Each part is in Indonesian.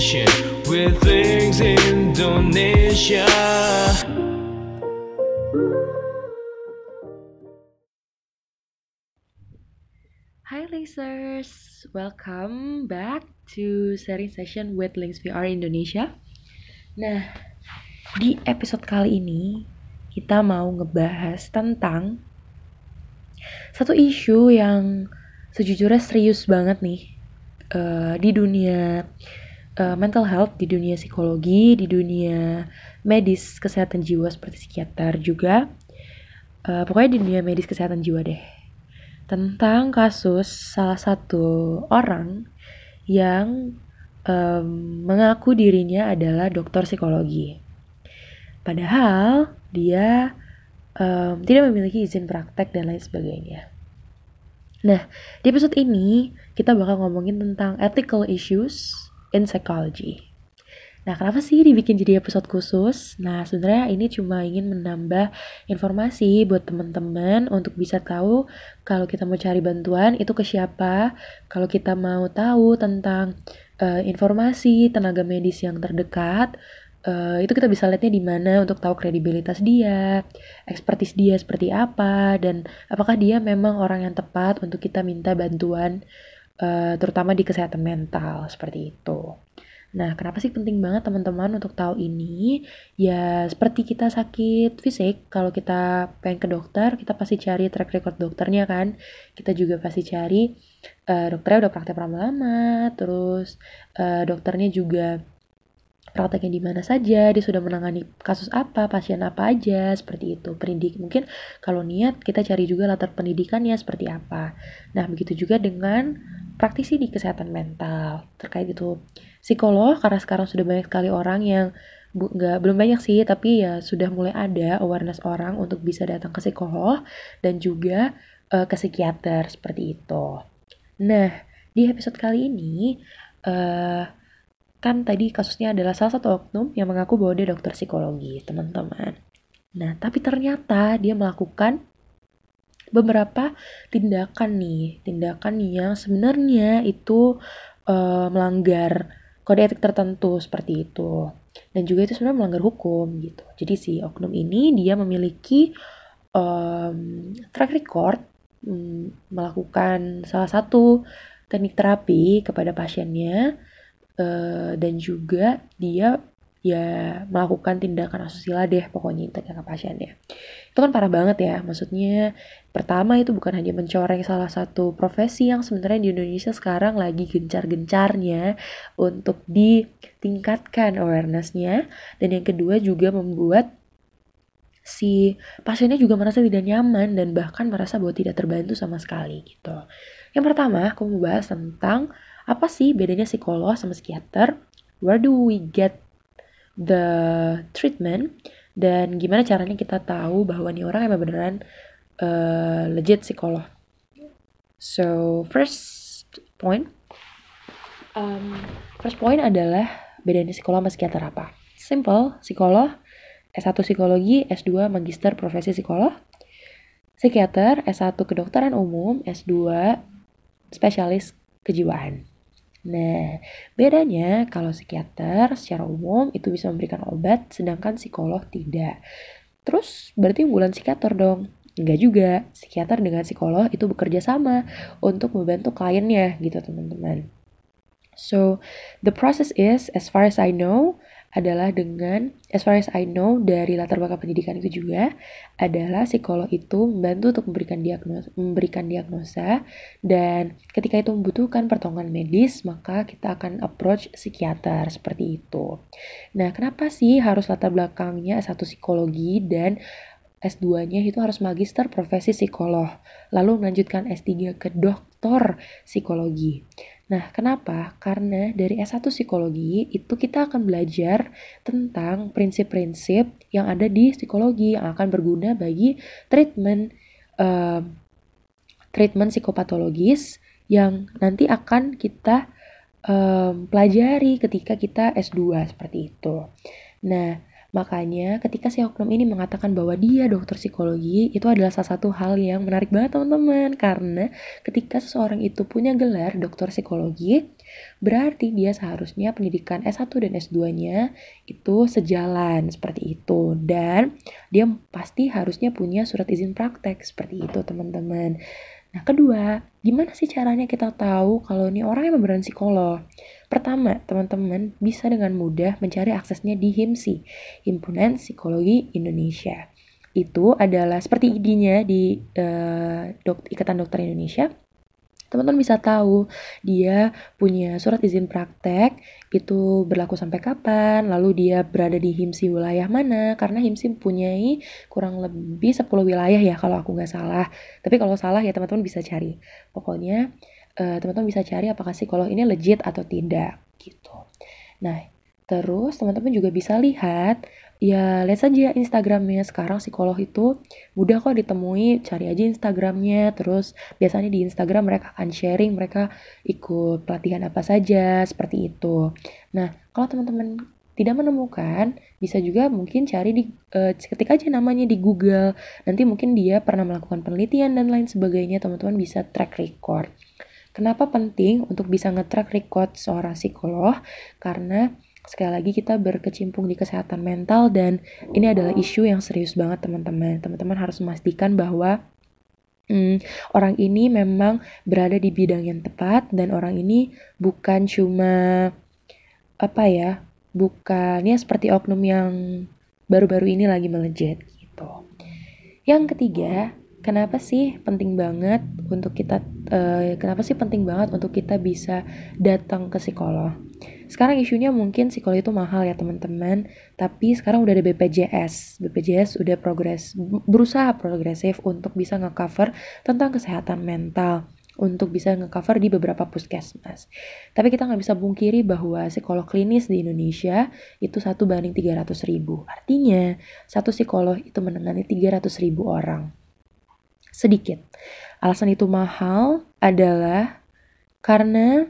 session with Links Indonesia. Hi Linkers, welcome back to sharing session with Links VR Indonesia. Nah, di episode kali ini kita mau ngebahas tentang satu isu yang sejujurnya serius banget nih uh, di dunia uh, mental health, di dunia psikologi, di dunia medis kesehatan jiwa seperti psikiater juga. Uh, pokoknya di dunia medis kesehatan jiwa deh. Tentang kasus salah satu orang yang um, mengaku dirinya adalah dokter psikologi. Padahal dia um, tidak memiliki izin praktek dan lain sebagainya. Nah, di episode ini kita bakal ngomongin tentang ethical issues in psychology. Nah, kenapa sih dibikin jadi episode khusus? Nah, sebenarnya ini cuma ingin menambah informasi buat teman-teman untuk bisa tahu kalau kita mau cari bantuan itu ke siapa, kalau kita mau tahu tentang uh, informasi tenaga medis yang terdekat, Uh, itu kita bisa lihatnya di mana untuk tahu kredibilitas dia, ekspertis dia seperti apa, dan apakah dia memang orang yang tepat untuk kita minta bantuan, uh, terutama di kesehatan mental seperti itu. Nah, kenapa sih penting banget teman-teman untuk tahu ini? Ya, seperti kita sakit fisik, kalau kita pengen ke dokter, kita pasti cari track record dokternya kan. Kita juga pasti cari uh, dokternya udah praktek berapa lama, terus uh, dokternya juga prakteknya di mana saja, dia sudah menangani kasus apa, pasien apa aja, seperti itu. Pendidik mungkin kalau niat kita cari juga latar pendidikannya seperti apa. Nah, begitu juga dengan praktisi di kesehatan mental terkait itu psikolog karena sekarang sudah banyak sekali orang yang bu, nggak belum banyak sih tapi ya sudah mulai ada awareness orang untuk bisa datang ke psikolog dan juga uh, ke psikiater seperti itu. Nah di episode kali ini uh, kan tadi kasusnya adalah salah satu oknum yang mengaku bahwa dia dokter psikologi, teman-teman. Nah, tapi ternyata dia melakukan beberapa tindakan nih, tindakan yang sebenarnya itu uh, melanggar kode etik tertentu seperti itu. Dan juga itu sebenarnya melanggar hukum gitu. Jadi si oknum ini dia memiliki um, track record um, melakukan salah satu teknik terapi kepada pasiennya uh, dan juga dia ya melakukan tindakan asusila deh pokoknya ke pasiennya itu kan parah banget ya maksudnya pertama itu bukan hanya mencoreng salah satu profesi yang sebenarnya di Indonesia sekarang lagi gencar-gencarnya untuk ditingkatkan awarenessnya dan yang kedua juga membuat si pasiennya juga merasa tidak nyaman dan bahkan merasa bahwa tidak terbantu sama sekali gitu yang pertama aku mau bahas tentang apa sih bedanya psikolog sama psikiater? Where do we get the treatment? Dan gimana caranya kita tahu bahwa nih orang emang beneran uh, legit psikolog? So first point, um, first point adalah bedanya psikolog sama psikiater apa? Simple, psikolog S1 psikologi, S2 magister profesi psikolog, psikiater S1 kedokteran umum, S2 spesialis kejiwaan. Nah, bedanya kalau psikiater secara umum itu bisa memberikan obat, sedangkan psikolog tidak. Terus berarti unggulan psikiater dong? Enggak juga, psikiater dengan psikolog itu bekerja sama untuk membantu kliennya gitu teman-teman. So, the process is, as far as I know, adalah dengan as far as I know dari latar belakang pendidikan itu juga adalah psikolog itu membantu untuk memberikan diagnosa, memberikan diagnosa dan ketika itu membutuhkan pertolongan medis maka kita akan approach psikiater seperti itu. Nah, kenapa sih harus latar belakangnya satu psikologi dan S2-nya itu harus magister profesi psikolog, lalu melanjutkan S3 ke doktor psikologi. Nah, kenapa? Karena dari S1 psikologi itu kita akan belajar tentang prinsip-prinsip yang ada di psikologi yang akan berguna bagi treatment uh, treatment psikopatologis yang nanti akan kita um, pelajari ketika kita S2 seperti itu. Nah, Makanya ketika si oknum ini mengatakan bahwa dia dokter psikologi, itu adalah salah satu hal yang menarik banget teman-teman. Karena ketika seseorang itu punya gelar dokter psikologi, berarti dia seharusnya pendidikan S1 dan S2-nya itu sejalan seperti itu. Dan dia pasti harusnya punya surat izin praktek seperti itu teman-teman. Nah kedua, gimana sih caranya kita tahu kalau ini orang yang beneran psikolog? Pertama, teman-teman bisa dengan mudah mencari aksesnya di HIMSI, Himpunan Psikologi Indonesia. Itu adalah seperti ID-nya di uh, dok Ikatan Dokter Indonesia. Teman-teman bisa tahu dia punya surat izin praktek itu berlaku sampai kapan, lalu dia berada di HIMSI wilayah mana, karena HIMSI mempunyai kurang lebih 10 wilayah ya kalau aku nggak salah. Tapi kalau salah ya teman-teman bisa cari. Pokoknya uh, teman-teman bisa cari apakah psikolog ini legit atau tidak gitu. Nah, terus teman-teman juga bisa lihat. Ya lihat saja Instagramnya. Sekarang psikolog itu mudah kok ditemui. Cari aja Instagramnya. Terus biasanya di Instagram mereka akan sharing mereka ikut pelatihan apa saja seperti itu. Nah kalau teman-teman tidak menemukan bisa juga mungkin cari di uh, ketik aja namanya di Google. Nanti mungkin dia pernah melakukan penelitian dan lain sebagainya. Teman-teman bisa track record. Kenapa penting untuk bisa nge-track record seorang psikolog? Karena sekali lagi kita berkecimpung di kesehatan mental dan ini adalah isu yang serius banget teman-teman. Teman-teman harus memastikan bahwa hmm, orang ini memang berada di bidang yang tepat dan orang ini bukan cuma apa ya, bukan ya seperti oknum yang baru-baru ini lagi melejit gitu. Yang ketiga, kenapa sih penting banget untuk kita uh, kenapa sih penting banget untuk kita bisa datang ke psikolog sekarang isunya mungkin psikolog itu mahal ya teman-teman tapi sekarang udah ada BPJS BPJS udah progres berusaha progresif untuk bisa ngecover tentang kesehatan mental untuk bisa ngecover di beberapa puskesmas. Tapi kita nggak bisa bungkiri bahwa psikolog klinis di Indonesia itu satu banding 300 ribu. Artinya, satu psikolog itu menangani 300 ribu orang sedikit. Alasan itu mahal adalah karena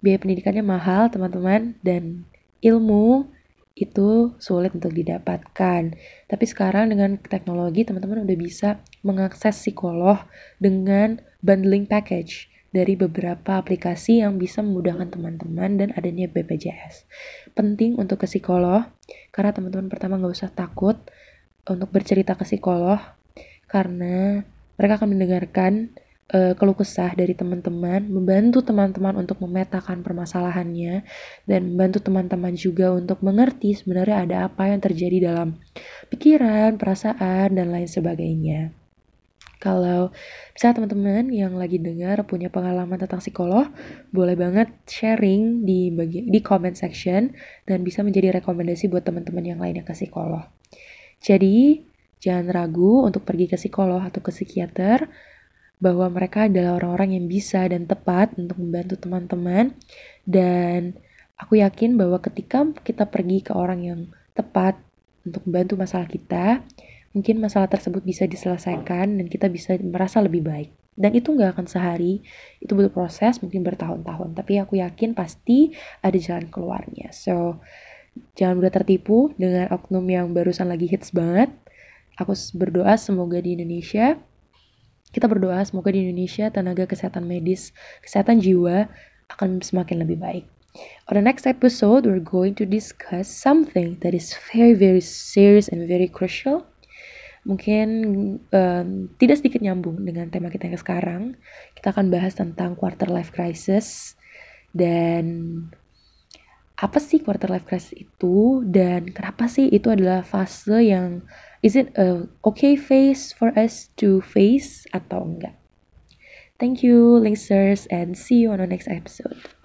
biaya pendidikannya mahal, teman-teman, dan ilmu itu sulit untuk didapatkan. Tapi sekarang dengan teknologi, teman-teman udah bisa mengakses psikolog dengan bundling package dari beberapa aplikasi yang bisa memudahkan teman-teman dan adanya BPJS. Penting untuk ke psikolog, karena teman-teman pertama nggak usah takut untuk bercerita ke psikolog, karena mereka akan mendengarkan uh, keluh kesah dari teman-teman, membantu teman-teman untuk memetakan permasalahannya, dan membantu teman-teman juga untuk mengerti sebenarnya ada apa yang terjadi dalam pikiran, perasaan, dan lain sebagainya. Kalau misalnya teman-teman yang lagi dengar punya pengalaman tentang psikolog, boleh banget sharing di bagi di comment section dan bisa menjadi rekomendasi buat teman-teman yang lainnya ke psikolog. Jadi, Jangan ragu untuk pergi ke psikolog atau ke psikiater bahwa mereka adalah orang-orang yang bisa dan tepat untuk membantu teman-teman dan aku yakin bahwa ketika kita pergi ke orang yang tepat untuk membantu masalah kita, mungkin masalah tersebut bisa diselesaikan dan kita bisa merasa lebih baik. Dan itu nggak akan sehari, itu butuh proses, mungkin bertahun-tahun. Tapi aku yakin pasti ada jalan keluarnya. So, jangan mudah tertipu dengan oknum yang barusan lagi hits banget. Aku berdoa semoga di Indonesia kita berdoa semoga di Indonesia tenaga kesehatan medis, kesehatan jiwa akan semakin lebih baik. On the next episode, we're going to discuss something that is very very serious and very crucial. Mungkin um, tidak sedikit nyambung dengan tema kita yang sekarang. Kita akan bahas tentang quarter life crisis dan apa sih quarter life crisis itu dan kenapa sih itu adalah fase yang is it a okay phase for us to face atau enggak? Thank you, listeners, and see you on the next episode.